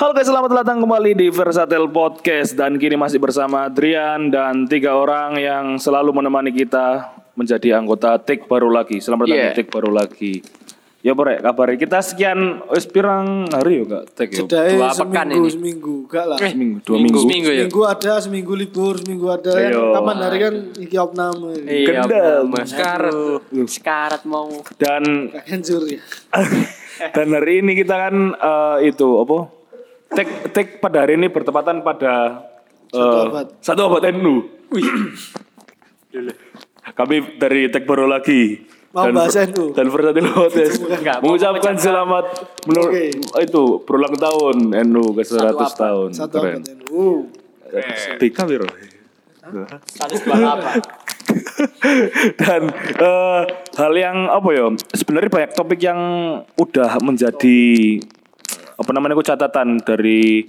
Halo guys, selamat datang kembali di Versatel Podcast dan kini masih bersama Adrian dan tiga orang yang selalu menemani kita menjadi anggota Tik baru lagi. Selamat datang Yeah. di Tik baru lagi. Ya Bore, kabar kita sekian wis pirang hari yo Kak Tik yo. Dua pekan seminggu, ini. seminggu, gak lah. Eh, Seminggu, dua minggu. minggu. Seminggu ya. Seminggu ada, seminggu libur, seminggu ada. Ayo. Kapan hari kan iki opname. Iya. Sekarat. Sekarat mau. Dan ya. dan hari ini kita kan eh, itu apa? Tik Tik pada hari ini bertepatan pada Satu eh, abad. Satu abad NU. Kami dari Tek baru lagi. Mau dan, bahas NU? Dan Versatil Enggak, mengucapkan selamat menur- Oke. itu berulang tahun NU ke 100 abad. tahun. Satu Keren. abad NU. Tika delapan. Dan eh, hal yang apa ya? Sebenarnya banyak topik yang udah menjadi apa namanya itu catatan dari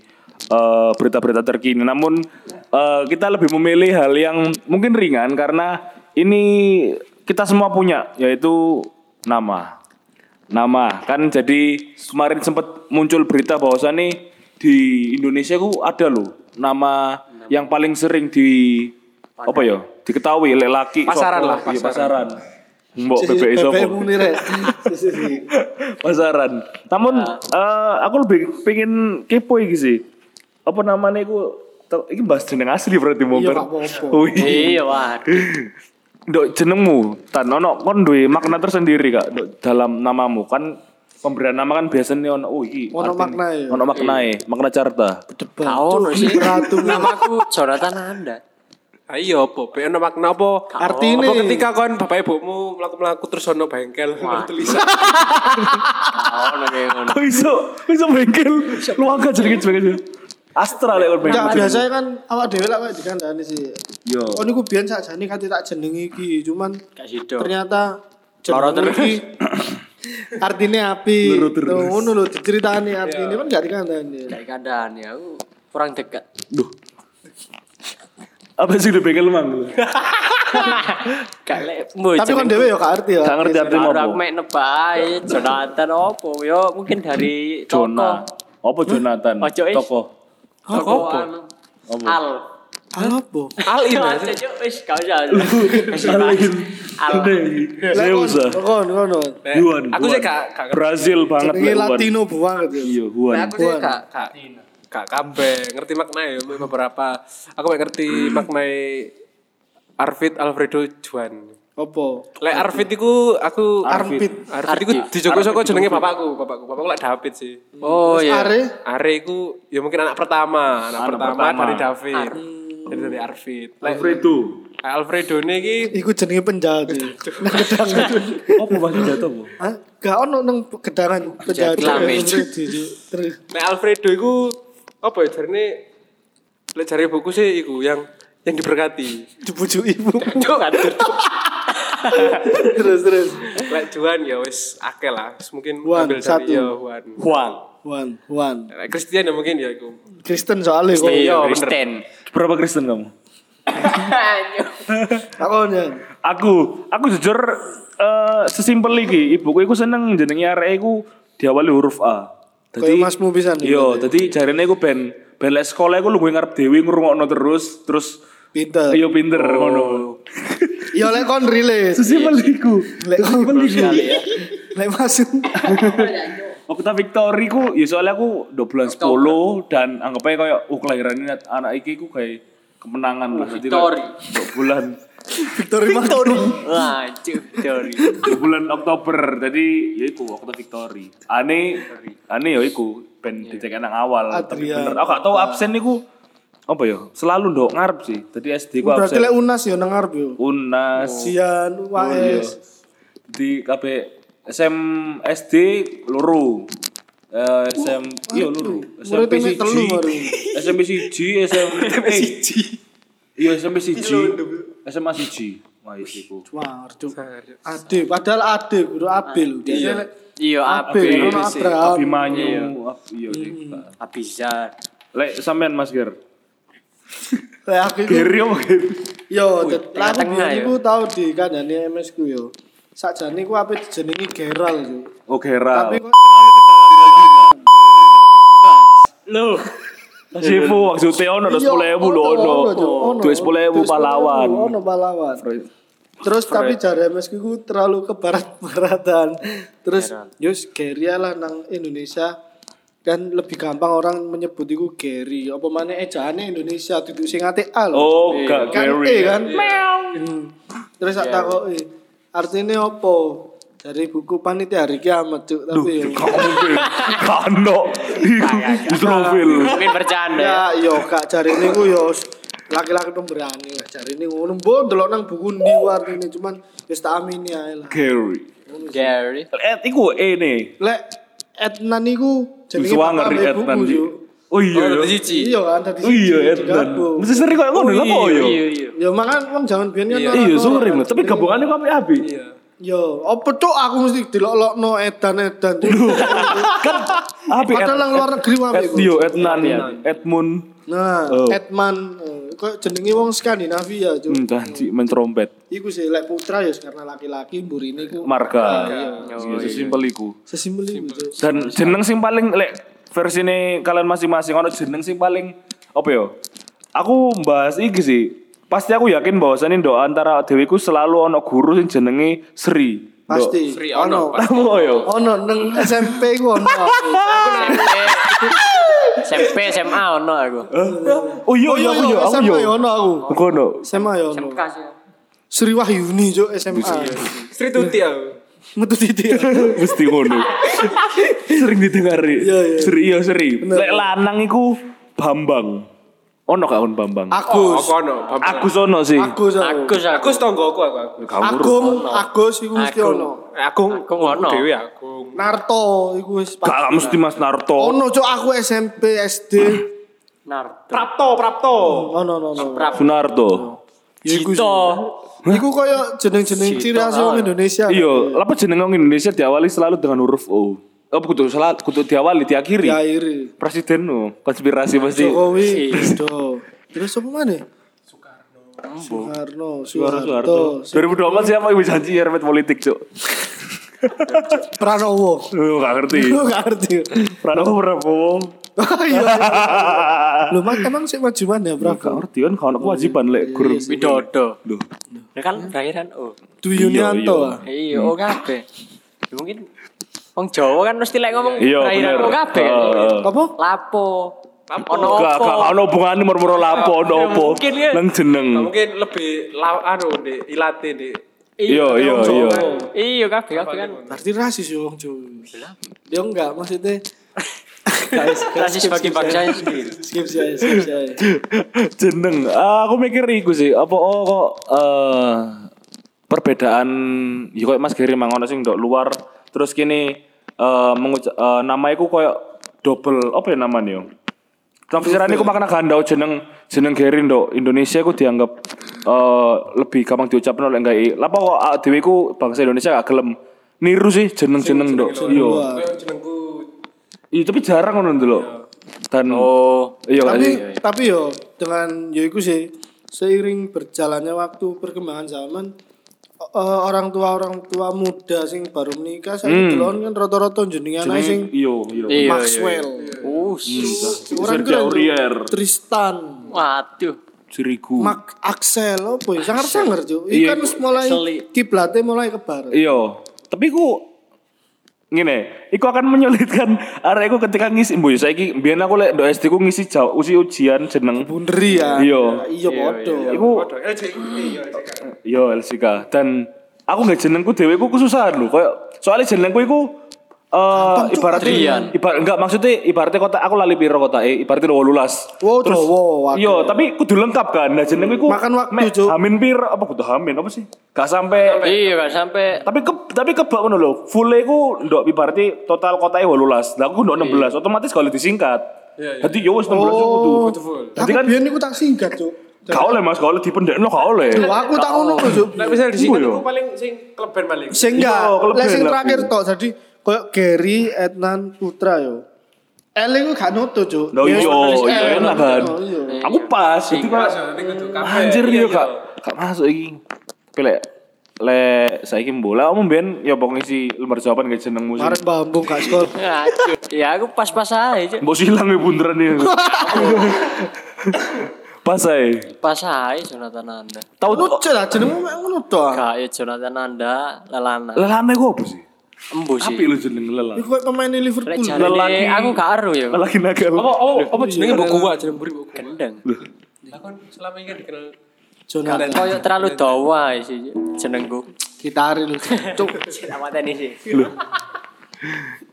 eh, berita-berita terkini. Namun eh, kita lebih memilih hal yang mungkin ringan karena ini kita semua punya yaitu nama. Nama kan jadi kemarin sempat muncul berita bahwasannya di Indonesia ku ada loh nama yang paling sering di apa ya diketahui oleh laki Pasaran lah, iya, pasaran mbok PPI sopo BBM muni rek. Pasaran namun eh, aku lebih pengen kepo iki sih apa namanya iku iki bahas jeneng asli berarti mau Iya, apa-apa. Wih. Iya, waduh. Dok jenengmu tan ono kon duwe makna tersendiri Kak Dok, dalam namamu kan pemberian nama kan biasanya ono oh iki Ono artinya- makna ya? ono maknae makna carta Debat. Kau no sih. Ratu. Namaku Jonathan Anda. Ayo apa? Be ono makna apa? Artine. Apa ketika kon bapak ibumu mlaku-mlaku terus ono bengkel ono tulisan. Kau no kayak ngono. kok iso kok iso bengkel lu angkat jenenge jenenge Astra lek kon Ya bengkel biasanya kan awak dhewe lah kayak dikandani sih. yo Oh niku biyen sakjane kate tak jenengi iki, cuman Gak sido. ternyata jeneng iki artinya api. Ngono lho diceritani artinya kan gak dikandani. Keadaan ya. Aku kurang dekat. duh apa sih udah bengkel mang Gak lek. Mbok, Tapi kan dhewe ya gak arti ya. gak ngerti apa aku main nebai Jonathan apa yo mungkin dari Jona toko apa Jonathan Ojo is. toko toko anu Al Al apa? Al ini. Yo wis gak usah. Al Zeus ah. Kon ngono. Juan Aku sih gak ngerti. Brazil banget. Latino banget ya. iya Juan aku sih gak gak gak kabeh ngerti makna ya beberapa. Aku gak ngerti makna Arvid Alfredo Juan. Apa? Lek Arvid iku aku Arvid. Arvid iku dijoko saka jenenge bapakku, bapakku. Bapakku lek David sih. Oh iya. Are Are iku ya mungkin anak pertama, anak, Anak pertama, pertama. dari David. Dari dari Arvid. Lek Alfredo Alfredo ini iki iku jenenge penjahat. Nang gedang. apa bahasa jatuh bu Hah? Gak ono nang gedangan penjahat. Alfredo iku apa ya jarine lek jare buku sih iku yang yang diberkati. dibujuk ibu. Cuk kan. terus terus. Lek Juan ya wis akeh lah. Wis mungkin Juan, ambil satu. ya Juan. Juan. Wan. Lek Christian ya mungkin ya iku. Kristen soalnya kok. Iya, bener. Kristen. berapa Kristen kamu Takone. aku aku jujur eh sesimpel iki ibuku iku seneng jenenge arek iku diawali huruf A Kayak masmu pisan. Iya, dadi jarene iku ben ben lek sekolah iku luwih ngarep dhewe ngrungokno terus terus Pinter. ayo pinter Oh. ngono. Iya lek kon relate. Sesimpel iku. Lek kon Sesimpel iku. Lek masuk. Okta Victory ku ya soalnya aku 2 bulan 10 dan anggap aja kayak oh kelahiran ini anak iki ku kayak kemenangan lah. Victory. kayak dua bulan Victory Victory. Wah, cuk, Victory. dua bulan Oktober jadi ya iku Okta Victory. Ane ane ya iku ben dicek nang awal tapi Adrian. bener aku gak tau absen iku apa ya selalu ndok ngarep sih. Jadi SD ku Berarti absen. lek Unas ya nang ngarep yo. Unas Sian, Oh, iya. UAS. di KB SM SD loro Eh, SM iya loro SMP siji. SMP siji SMP siji iya SMP siji SMA siji wah iya iku Wah, cuk. Ade, padahal Ade, kudu Abil. Biasanya lek Iya, Abil, Abil. ono Abraham. Abimanyu iya. Abizar. lek sampean Mas Ger Lek aku Ger Yo, lah aku biyen ya. iku tau di kandhane MS ku yo. Sakjane ku ape dijenengi Geral yo. oh Gera Tapi kok terlalu ke dalam. Loh. Sifu maksudnya ono dos sepuluh ribu lo ono. Dua sepuluh ribu pahlawan. Ono pahlawan. Terus tapi jare MS ku terlalu ke barat-baratan. Terus yus Gary lah nang Indonesia dan lebih gampang orang menyebut iku Gary. Apa mana ejaane Indonesia duduk sing ate A lho. Oh, gak kan Gary. E kan. Hmm. Terus tak takoki artinya apa? Dari buku panitia hari kiamat cuk tapi ya. Kano. Istrofil. Mungkin bercanda. Ya yo kak jari ini ku yo laki-laki pemberani lah jari ini ngono mbok delok nang buku ndi artine cuman wis tak amini ae lah. Gary. Gary. Eh, iku E nih. Lek Etnan iku jenenge Suwanger bapak di ambek Ednan buku, di. Cuk. Oh iya. Oh, ya. ada siji. Iya kan tadi Oh iya siji Ednan. digabung. Mesti sering kok ngono lho kok yo. Iya, iya. Ya makan wong zaman biyen kan Iya. Iya, lho. Tapi gabungannya kok apik apik. Iya. Yo, apa cuk aku mesti dilok-lokno edan-edan. Kan apik. Padahal nang luar negeri wae. Yo Ednan, Edmund. Nah, Oh. Edman eh, kok jenenge wong Skandinavia, Cuk. Hmm, janji main trompet. Iku sih lek putra ya karena laki-laki mburine iku Marga. iya. Iya, sesimpel iku. sesimpel iku. Dan jeneng sing paling lek versi ini kalian masing-masing ono jeneng sing paling apa yo? Aku bahas iki sih. Pasti aku yakin bahwasannya doa antara dewiku selalu ono guru sing jenenge Sri. Pasti. Free Ono. ono. Kamu yo. Ono nang SMP ku ono. aku. SMP, SMA ono aku. Oh iya iya aku yo, aku SMA yo. ono aku. Aku ono. SMA ya ono. Sri Wahyuni Cuk SMA. Sri Tuti aku. Metu titik. Mesti ngono. Sering didengari. Iya, iya. Sri iya Sri. Bener. Lek lanang iku Bambang. Ono gak kon Bambang? Agus. Aku ono. Aku sono sih. Agus aku. Agus aku. Aku aku aku. aku. Kamu Agung, Agus iku mesti Agung. ono. Aku Aku ono. Dewi aku. Narto iku wis Gak mesti Mas Narto. Ono Cuk aku SMP SD. Naruto. Prapto, Prapto. Ono ono ono. Prap. Sunarto. Cito. Iku koyo jeneng-jeneng ciri khas wong Indonesia. Iya, apa jeneng wong Indonesia diawali selalu dengan huruf O. Oh, kudu salah, kudu diawali, diakhiri. Diakhiri. Presiden no, konspirasi pasti. Jokowi. Do. Terus apa mana? Soekarno. Soeharto. Suharto. 2024 siapa yang bisa janji ya remet politik, Cuk? Pranowo. Lu gak ngerti. Lu gak ngerti. Pranowo Prabowo. Oh iya. Lu mak emang sih majuan ya, Bro? Gak ngerti kan kalau kewajiban lek guru. Widodo. Duh. Ya kan berakhiran O. Dwi Yunianto. ah. Iya, O kabeh. Ya Mungkin Wong Jawa kan mesti lek ngomong Iya. O kabeh. kan. Apa? Lapo. Ono opo? gak ono hubungane murmur lapo ono Ya, opo. mungkin ya. Nang jeneng. Nah, mungkin lebih la, anu di ilate di Iya, iya, iya. Iya kabeh kabeh kan. Berarti rasis ya, Wong cuy. Dia enggak maksudnya. Rasis bagi bangsanya sendiri. skip saya, skip saya. jeneng Ah, aku mikir iku sih apa oh kok eh perbedaan ya kok Mas Giri mang ono sing ndok luar terus kini eh mengucap eh, nama iku koyo double apa ya namanya yo Tafsiran iku makna ganda jeneng jeneng Giri ndok Indonesia iku dianggap eh lebih gampang diucapno lek enggak. Lapa kok ah, dhewe iku bangsa Indonesia gak gelem niru sih jeneng-jeneng ndok. Iya. Kayak jenengku Iya tapi jarang ngono ndelok. Dan Oh. iya tapi sih? tapi yo dengan yo iku sih seiring berjalannya waktu perkembangan zaman eh, orang tua orang tua muda sing baru menikah saya delon kan rata-rata jenenge anake sing Iya, iya. Iya, Maxwell. Uh, Orang keren. Aurier. Tristan, waduh. Ciriku. Mark Axel apa ya? Sangar-sangar, Cuk. Iya, kan wis mulai kiblatnya mulai ke barat. Iya, tapi ku ngene, iku akan menyulitkan arek iku ketika ngisi mboyo saiki biyen aku lek do SD ku ngisi jauh usi ujian jeneng. Bunderi ya. Iya. Iya. Iku Waduh, LCI iya LCI. yo LCK dan aku nggak jenengku dhewe ku kesusahan lho koyo soalnya jenengku iku eh ibarat Adrian. ibarat enggak maksudnya ibaratnya kota aku lali piro kota eh ibaratnya 18. Wow, Jawa, waktu. Iya, tapi kudu lengkap kan. Nah, jenengku iku Makan waktu, Cuk. Hamin piro apa kudu hamin apa sih? Gak sampai Iya kan sampai tapi ke tapi kebak ngono lho. Full ku ndok ibaratnya total kotanya 18. Lah aku ndok 16, otomatis kalau disingkat. Iya, iya. Jadi yo wis 16 iku kudu. Jadi aku kan biyen niku tak singkat, Cuk. gak oleh Mas, gak oleh dipendekno gak oleh. Loh, aku tak ngono kok, Cuk. Nek misal disingkat Iya. aku paling sing kleben paling. Sing Iya, enggak, sing terakhir aku. tok. Jadi koyo Gary Ednan Putra yo. Iku gak nutu, Cuk. Dia iya, iya L. enak kan. Iya. Aku pas, kok nanti kudu kabeh. anjir Iya, yo iya. gak gak masuk iki. Tapi lek le saiki bola kamu ben ya pokoknya si lembar jawaban gak jenengmu sih. Arek bambung gak sekolah. Ngaco. Ya aku pas-pas aja. Cuk. Mbok silang ya bunderan ya. Pas ae. Pas aja Jonathan Anda. Tahu tuh Lucu lah jenengmu ngono to. Gak ya Jonathan Anda lelana. lelame gua apa sih? Embu sih. Api lu jeneng lelam. Iku kayak pemain Liverpool. Lelaki. aku gak aru ya. Lelaki nakal. Oh, oh, apa jenenge mbok gua jeneng mburi mbok. Gendeng. Aku selama ini kan dikenal Jonathan. Koyo terlalu dawa sih jenengku. Gitari lu. Cuk. Apa tadi sih?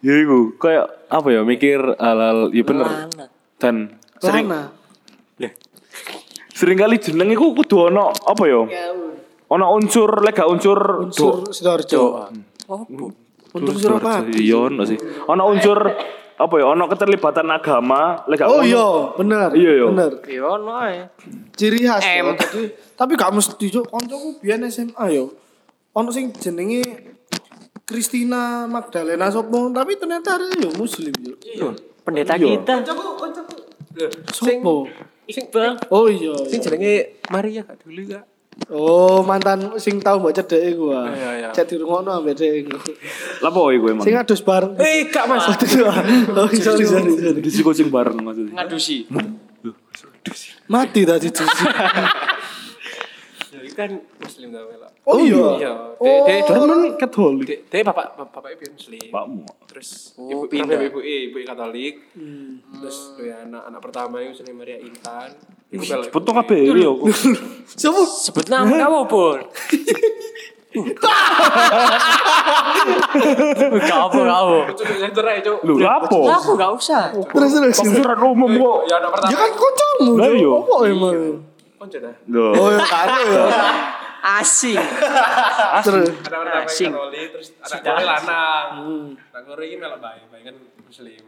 Ya iku kayak apa ya mikir hal-hal ya bener. Dan sering Lana. sering kali jeneng iku kudu ono apa ya? Ono unsur lega unsur Unsur Sidoarjo. Oh, Untuk Surabaya. Iya ono sih. Ono unsur apa ya? Ono keterlibatan agama lega Oh iya, bener. Iya, iya. Bener. iya ono ae. Ciri khas. M. yo. Jadi, tapi gak mesti cuk kancaku biyen SMA yo. Ono sing jenenge Christina Magdalena sopo, tapi ternyata ada yo muslim yo. Pendeta Iya. kita. Sopo? Iqbal. Oh iya. sing jenenge Maria gak dulu gak. Oh, mantan sing tau mbok cedeke gua. Iya, iya. Cek dirungokno ambek dhek. Lapo iku emang? Sing adus bareng. Eh, gak Mas. Oh, sorry sorry sorry. Di kucing bareng maksudnya. Ngadusi. Mati tadi tuh. Ya, kan muslim tau melok. Oh iya. Iya, dek dek Temen Katolik. dek bapak bapaknya biar muslim. Pakmu. Terus Oh, ibu pindah. ibu ibu ibu Katolik. Terus ya anak anak pertama itu jenenge Maria Intan. Iku melok. Foto kabeh yo. Sopo? Sebut nama kamu, Pun. Gak apa aja, Cuk. Lho lapo? Aku gak usah. Terus terus. Pengaturan umum kok. Ya anak pertama. Ya kan kancamu. Lah iya. Apa emang? Konco dah. Oh ya karo ya. Asing. Terus Anak pertama Asing. Katolik, terus anak kore lanang. Anak kore iki melok bae, bae kan muslim.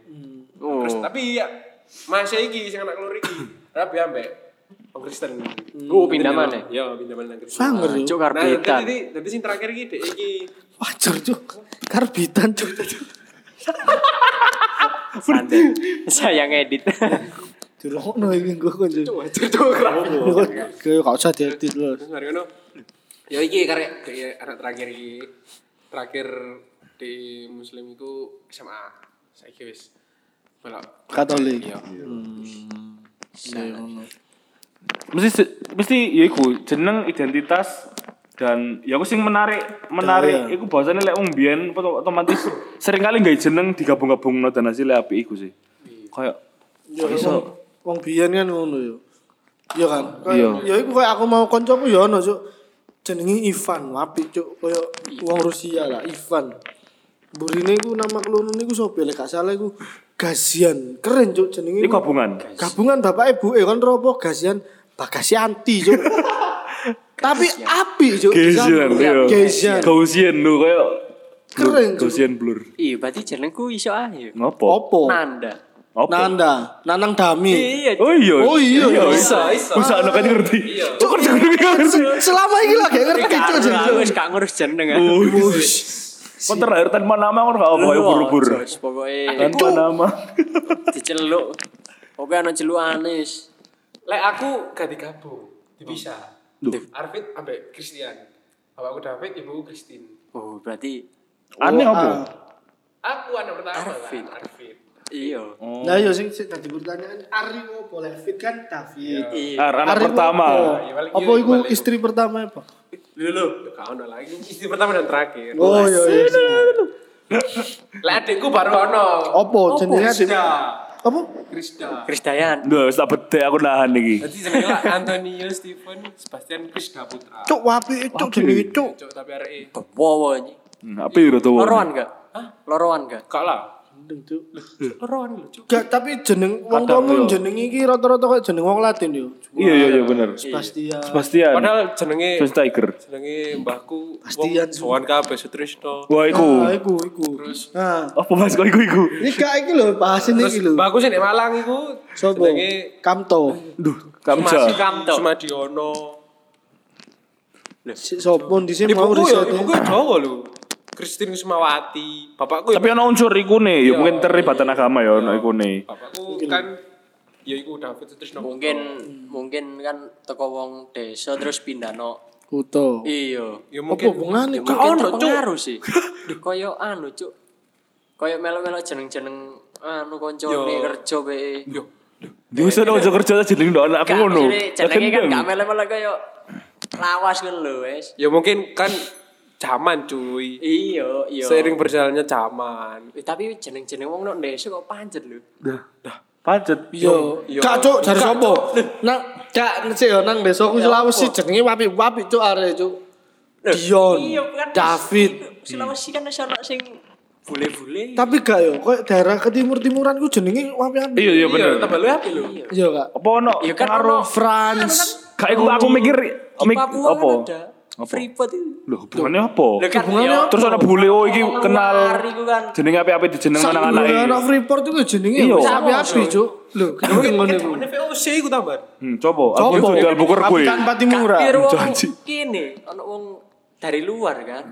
Oh. Terus tapi ya masih iki sing anak kore iki. Rapi ambek Wong Kristen. Oh, pindah mana? Ya, pindah mana Kristen. Sanger yo. Cuk Nah, karpetan. jadi jadi sing terakhir iki dek iki. Wajar cuk. Karbitan cuk. Santai. Saya ngedit. Dirungokno iki gua kan cuk. Tuh Kayak gak usah diedit lho. Mari ngono. Ya iki karek anak terakhir iki. Terakhir di muslim itu SMA. Saiki wis melok Katolik. Iya. Mesti se- mesti ya iku jeneng identitas dan ya aku sing menarik menarik Iya. iku bahasane lek wong biyen oto- otomatis sering kali nggak jeneng digabung-gabungno dan hasilnya apik iku sih. Kayak Ya iso wong biyen kan ngono yo. Iya kan? Iya. Ya iku kayak aku mau koncoku ya ono cuk. Jenenge Ivan, apik cuk. Kayak wong Rusia lah, Ivan. Burine iku nama kelurune iku sapa lek gak salah iku Gazian. Keren cuk jenenge. iku iku. gabungan. Gabungan bapak ibu eh kan ropo Gazian Bagasianti cuk. Tapi apik cuk. Gaussian, iya. Gazian. Gaussian lho kayak Keren cuk. Gaussian blur. Iya, berarti jenengku iso ae. Ngopo? Opo? Nanda. Apa? Nanda, Nanang Dami. Iya, Oh iya. Oh iya. Bisa, bisa. Bisa anak kan ngerti. Iya. Cuk jenenge gak ngerti. Selama ini lah gak ngerti cuk Aku jenenge. wis gak ngurus jeneng. Oh, Kon terakhir tanpa nama kon gak apa ya ubur-ubur. Terus pokoknya Tanpa nama. diceluk. Oke ana celuk anis. Lek aku gak digabung, dipisah. Arvid ambek Christian. Bapakku David, ibuku Christine. Oh, berarti Aneh Oh, apa? ah. Aku anak pertama Arvid. kan, Iya. Nah iya sing sing tadi pertanyaan Ari opo boleh fit kan David. Iya. Ar, anak Ari pertama. opo? Iya, balik- Apa iya, iku istri pertama apa? Dulu, kau ono lagi. Istri pertama dan terakhir. Oh iya iya. Lek adikku baru ono. Opo jenenge adik? Krista. Apa? Krista. Krisdayan. Duh, wis tak bedek aku nahan iki. Jadi jenenge Antonio Stephen Sebastian Krishna Putra. Cuk wapi cuk jenenge cuk. Cuk tapi arek Wowo ini. Hmm, Apa itu tuh? Loroan gak? Hah? Loroan gak? Kak lah. Gendeng cuk. Loroan lho, Cuk. Gak tapi jeneng wong tuamu yo. jeneng iki rata-rata kayak jeneng wong Latin yo. Iya iya iya bener. Sebastian. Sebastian. Padahal jenenge Terus Tiger. jenenge mbahku Bastian. Sowan kabeh Sutrisno. Wah iku. Ah, iku iku. Nah, Apa mas kok iku iku? ini gak iki lho bahasin Terus iki lho. mbahku sing nek Malang iku jenenge Kamto. Duh, kamja. Kamto. Sumadiono. Sopo di sini mau Ibuku ya, risetnya. ibuku ya Jawa lho. Christine Kusmawati. Bapakku ya Tapi ana unsur iku nih, ya Iya. mungkin terlibatan agama ya ono iku nih. Bapakku kan ya iku David Sutrisno. Mungkin mungkin kan teko wong desa terus pindah no Kuto. Iya. Ya mungkin hubungannya? Ya Gak mungkin ono, Cuk. terpengaruh sih. Koyo anu, Cuk. Koyo melo-melo jeneng-jeneng anu koncone Yo. kerja be. yo Dia bisa dong kerja jeneng ndok Gak ngono. jenenge kan gak melo-melo koyo lawas ngono lho, wes. ya mungkin kan zaman cuy. Iya, iya. Seiring berjalannya zaman. Eh, tapi jeneng-jeneng wong nok desa kok pancet lho. Dah. Pancet. Yo, Yo. gak cuk, jare sapa? Nang gak sih yo nang desaku Sulawesi jenenge wapi-wapi cuk are cuk. Dion, Iya, kan. David. Sulawesi kan ono sing bule-bule. Tapi gak yo, kok daerah ke timur-timuran ku jenenge wapi-wapi. Iya iya bener. Iya, tambah lu api lu. Iya gak? Apa ono? Iya kan pengaruh France. Kayak aku, aku mikir Papua apa? Kan. Apa? Freeport itu. Loh, hubungannya apa? Lah kan Hubungannya yo, apa? Terus ada bule oh iki kenal kan. jenenge api-api dijeneng anak-anak iki. anak Freeport itu jenenge Iya. wis api-api cuk. Lho, kenapa ngono iku? Ini VOC iku tambah. Hmm, coba. Aku jual bukur gue. Apikan Patimura. Kira wong Janji. kene ono wong dari luar kan.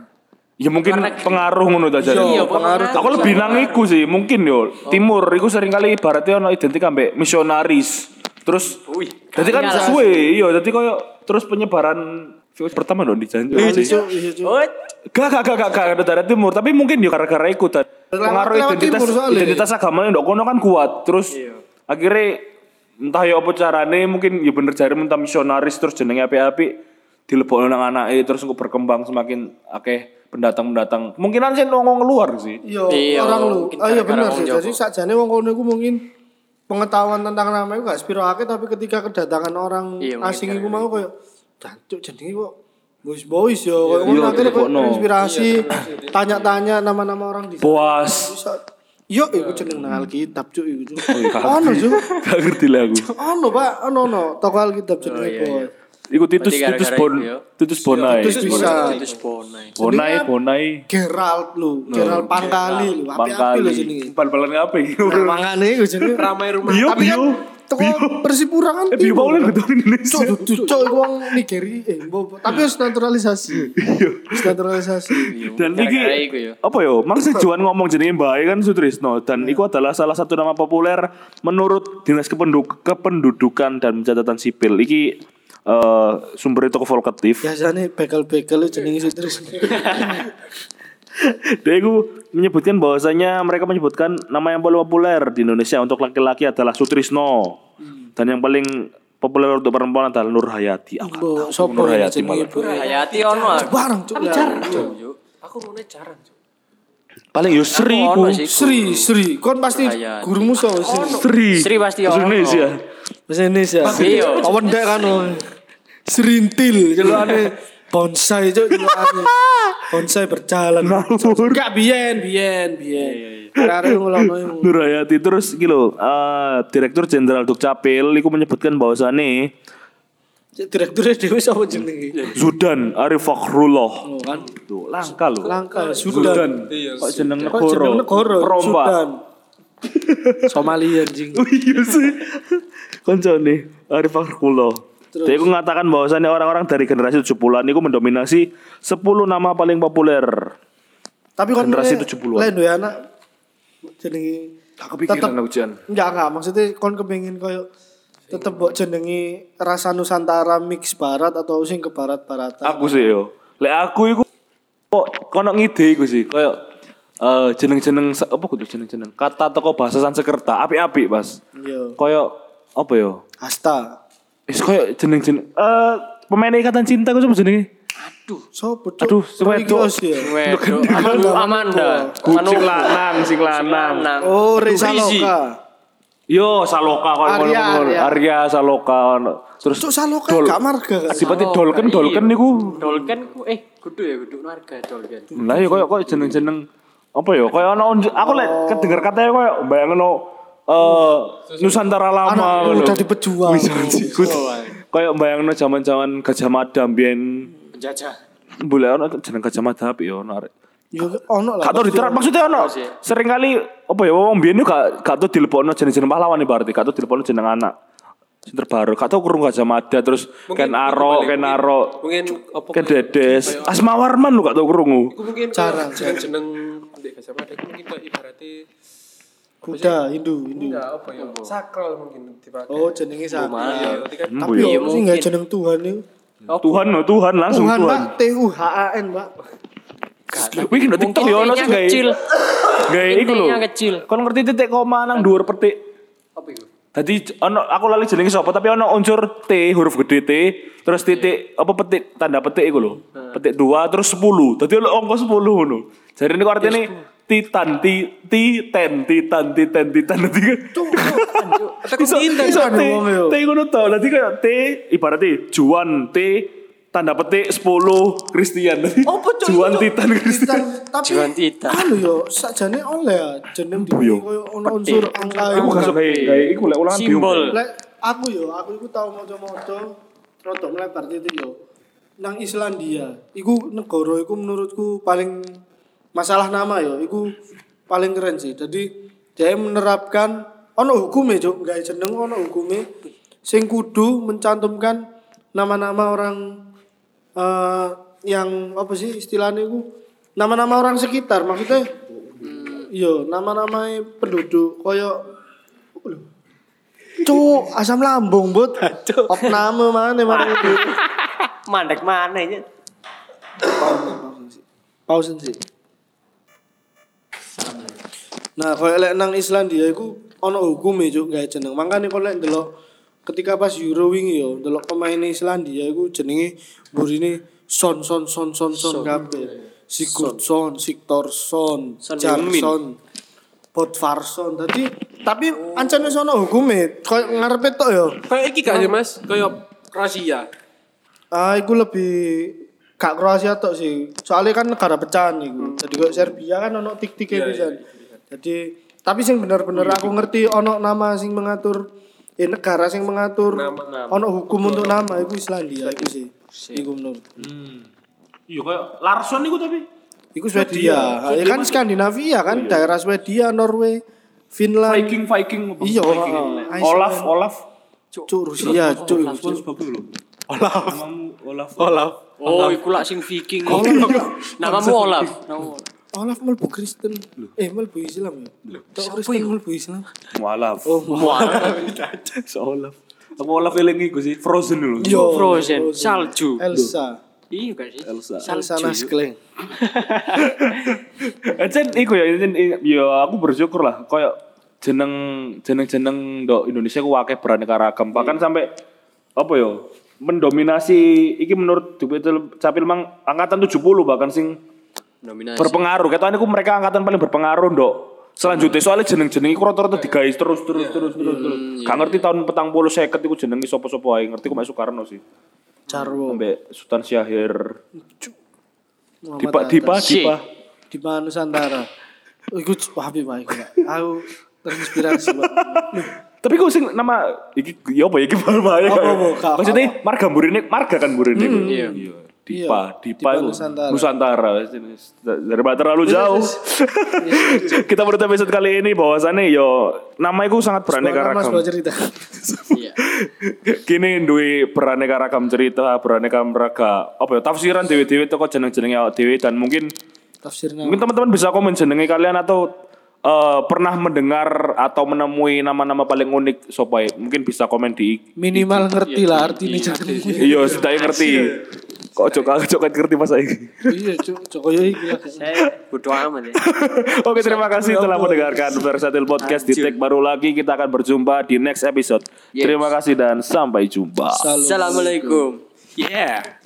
Ya mungkin negeri. pengaruh ngono ta Iya, jadi. pengaruh. Aku lebih nang iku sih, mungkin yo. Timur iku sering kali ibaratnya ono identik ambek misionaris. Terus Wih, Jadi kan suwe, iya. Jadi koyo terus penyebaran virus pertama dong di Janji. Iya iya cuk. Oh, Gak, gak, gak, gak, gak, ada daerah timur. Tapi mungkin ya gara-gara ikut. tadi. Pengaruh identitas, identitas agamanya ndok kono kan kuat. Terus Iya. akhirnya entah ya apa carane mungkin ya bener jare mentah misionaris terus jenenge api-api dilebokno nang anake terus engko berkembang semakin akeh pendatang-pendatang. Kemungkinan sih ngomong luar sih. Iya, Iya, orang lu. mungkin Ah iya benar sih. Jadi sakjane wong kono iku mungkin pengetahuan tentang nama itu gak sepiro akeh tapi ketika kedatangan orang Iya, mungkin asing iku mau koyo jancuk jenenge kok boys boys yo koyo ngono Iya, akhirnya kok inspirasi tanya-tanya nama-nama orang di Puas. Yo, iku jeneng nang Alkitab cuk iku iya. Ono cuk. Gak ngerti lah aku. Ono Pak, ono ono toko Alkitab jenenge boy. Iku titus titus bon itu ya? titus bonai. Titus bisa. itu spona. Bonai bonai. Gerald lu, Gerald Pangkali lu, api-api lu jenenge. Bal-balan? Nah, mangane iku jenenge Ramai rumah. Tapi kan bio. toko Persipura kan Eh Paulen kan? betul Indonesia. Cuk, iku wong Nigeria, eh, bo- tapi harus naturalisasi. Harus naturalisasi. Dan Gara-gara iki iku ya. apa yo? Maksud Juan ngomong jenenge Mbak kan Sutrisno dan iku adalah salah satu nama populer menurut Dinas Kependuk Kependudukan dan Pencatatan Sipil. Iki eh sumber toko Volkatif. Biasanya begal-begal itu jenenge terus. Dia itu menyebutkan bahwasanya mereka menyebutkan nama yang paling populer di Indonesia untuk laki-laki adalah Sutrisno. Dan yang paling populer untuk perempuan adalah Nur Hayati. Aku tahu sopo Nur Hayati malah. Bu? Hayati ono aku. Barang cuk. Aku ngono jarang. Cuk. Paling yo Sri ku. Sri, Sri, kon pasti gurumu so Sri. Sri. Sri pasti ono. Indonesia. Bahasa Indonesia. Kawan dek kan. oh. Serintil jelukane bonsai cuk jelukane. Bonsai berjalan. Ngawur. Enggak biyen, biyen, biyen. Arek ngulono iku. Nur Hayati terus gitu eh, Direktur Jenderal Dukcapil iku menyebutkan bahwasannya Direkturnya dhewe sapa jenenge? Zudan Arif Fakhrullah. Oh kan. Tuh, langka loh. Langka Sudan. Sudan. Iya. Kok jeneng negara Rompa. Sudan. Somalia anjing. Oh iya sih. Konco nih, Arif Fakhrullah. Dia itu mengatakan bahwasannya orang-orang dari generasi 70-an itu mendominasi 10 nama paling populer. Tapi kon Generasi mulai- 70-an. Lain duwe anak jenenge Aku pikiran Tetep- hujan. Enggak enggak maksudnya kon kepengin koyo tetep mbok jenengi rasa Nusantara mix barat atau sing ke barat-baratan. Aku sih yo. Lek aku iku kok kono ngide iku sih, kayak eh jeneng-jeneng apa kudu jeneng-jeneng kata toko bahasa Sanskerta apik-apik, Mas. Iya. Kayak apa yo? Asta. Wis kayak jeneng-jeneng eh pemain ikatan cinta ku sapa jenenge? Sopo cuk? Aduh, wedok. Kios ya. Wedo, Amanda, Amanda. Kucing lanang, sing lanang. Oh, Reza. Loka. Yo Saloka koyo Arya, ngono. Arya. Arya Saloka ono. Terus Cuk Saloka Dol- gak marga kan? Saloka, Dolken iya. Dolken niku. Dolken ku eh kudu ya kudu warga Dolken. Lah ya koyo koyo jeneng-jeneng apa ya? Koyo ono unjuk- aku lek kedenger katanya koyo bayangno eh Nusantara lama Anak ngono. udah dipejuang. Kayak bayangno zaman-zaman Gajah Mada mbiyen Penjajah. boleh ono jeneng Gajah Mada apik ya ono arek. Ya ono lah. Tau diterap maksudnya ono. sih. Sering kali apa ya wong mbiyen yo gak gak tau dilepokno jeneng-jeneng pahlawan berarti gak tau dilepokno jeneng anak. Sing terbaru, gak tau kurung Gajah Mada terus Ken Aro, Ken Aro, Mungkin apa Ken Dedes, Asma Warman lu gak tau kurungu. Iku mungkin Jarang, jeneng jeneng ndek Gajah Mada iku mungkin ibaratnya Buddha, Hindu, Hindu. enggak apa ya sakral mungkin dipakai. Oh, jenenge. Iya, kan Hmm, Tapi iya. yo Iya, sing gak mungkin. jeneng Tuhan itu. Tuhan no, Tuhan langsung Tuhan, Tuhan. Mbak. T U H A N, Mbak. Wih, no TikTok ya ono sing gawe. kecil. Gawe iku lho. Kecil. Kon ngerti titik koma nang dhuwur petik. Apa itu? Tadi ono aku lali jenenge sapa tapi ono unsur T huruf gede T terus titik apa petik tanda petik iku lho. Petik 2 terus 10. Dadi ono angka 10 ngono. Jadi ini artinya titan ti ti ten titan titan titan dadi Tekan iso pinter. iso T. T ngono to. Dadi kayak T ibaratnya Juan T tanda petik 10 Kristen. Dadi Apa, Cuk? Juan titan Kristen. Titan, tapi Juan Titan. anu yo sakjane oleh ya jeneng di yo? koyo ono unsur angka Aku gak suka kayak iku lek ulangan Simbol. Lek aku yo, aku iku tau maca-maca rada melebar titik yo. Nang Islandia, iku negara iku menurutku paling masalah nama yo, iku paling keren sih. Jadi dia menerapkan ono hukume juk, gawe jeneng ono hukume sing kudu mencantumkan nama-nama orang eh yang apa sih istilahnya iku nama-nama orang sekitar maksudnya Iya, nama-nama penduduk koyo Cuk, asam lambung, Bud. Opname mana mana itu. Mandek mana ya? Pausen sih. Nah, koyo lek nang Islandia iku ono hukume juk gawe jeneng. Makane kok lek ndelok ketika pas Euro wingi yo, ndelok pemain Islandia iku jenenge burine Son Son Son Son Son kabeh. Sigurdsson, Sigtorsson, Son Jarsson, Bodvarsson. Tadi tapi ancen wis ono hukume. Koyo ngarepe tok yo. Kayak iki gak sih Mas? Kayak Kroasia. Ah, iku lebih gak Kroasia tok sih. Soalnya kan negara pecahan iku. Jadi kok Serbia kan ono tik-tike Iya, pisan. Jadi tapi sing bener-bener aku ngerti ono nama sing mengatur eh negara sing mengatur Nama. ono hukum untuk nama iku Islandia iku sih. Iku menurut. Iya kayak Larson iku tapi. Iku Swedia. Ya kan Skandinavia kan daerah Swedia, Norway, Finland. Viking Viking apa? Iya. Olaf Olaf. Cuk Rusia, cuk. Olaf. Namamu Olaf. Olaf. Oh, iku lak sing Viking. Namamu Olaf. Namamu Olaf. Olaf melbu Kristen. Eh melbu Islam ya. Kristen melbu Islam. Olaf. Oh, So Olaf. Aku Olaf eling iku sih Frozen lho. Yo, Frozen. Salju. Elsa. Iya kan sih? Elsa. Elsa Salju. Naskleng. Encen iku ya encen ya aku bersyukur lah koyo jeneng jeneng-jeneng do Indonesia ku akeh beraneka ragam bahkan sampai apa ya mendominasi iki menurut Dupil Capil mang angkatan 70 bahkan sing Nominasi. berpengaruh ketane ku mereka angkatan paling berpengaruh ndok selanjutnya soalnya jeneng-jeneng iku rata-rata digawe terus terus terus terus terus gak ngerti tahun petang puluh seket iku jenengi sopo-sopo ae ngerti ku Mek Soekarno sih Jarwo. sampai Sultan Syahir Muhammad Dipa. Dipa Si. Dipa di mana Nusantara. Iku wapi baik Pak. Aku terinspirasi. Tapi kok sing nama iki ya apa ya iki bahaya. Apa, apa, kak, Maksudnya marga burine marga kan burine. Iya. Dipa, Iya, Dipa Dipa itu Nusantara. Nusantara. Daripada terlalu jauh. Kita menutup episode kali ini bahwasannya yo nama itu sangat beraneka ragam. sebuah cerita. Iya. Kini duwe beraneka ragam cerita, beraneka raga apa ya tafsiran dewe-dewe toko jeneng-jenenge awak dewe dan mungkin Tafsir nama. Mungkin teman-teman bisa komen jenenge kalian atau eh, pernah mendengar atau menemui nama-nama paling unik sopai. Mungkin bisa komen di Minimal ngerti lah artinya jeneng. Iya, sudah ngerti. Kok cok cok ngerti pas saya. Iya, Cuk. Jokoyo iki lah. Saya bodo amat ya. Oke, terima kasih telah mendengarkan Versatil Podcast di tag baru lagi. Kita akan berjumpa di next episode. Yes. Terima kasih dan sampai jumpa. Salam. Assalamualaikum. Yeah.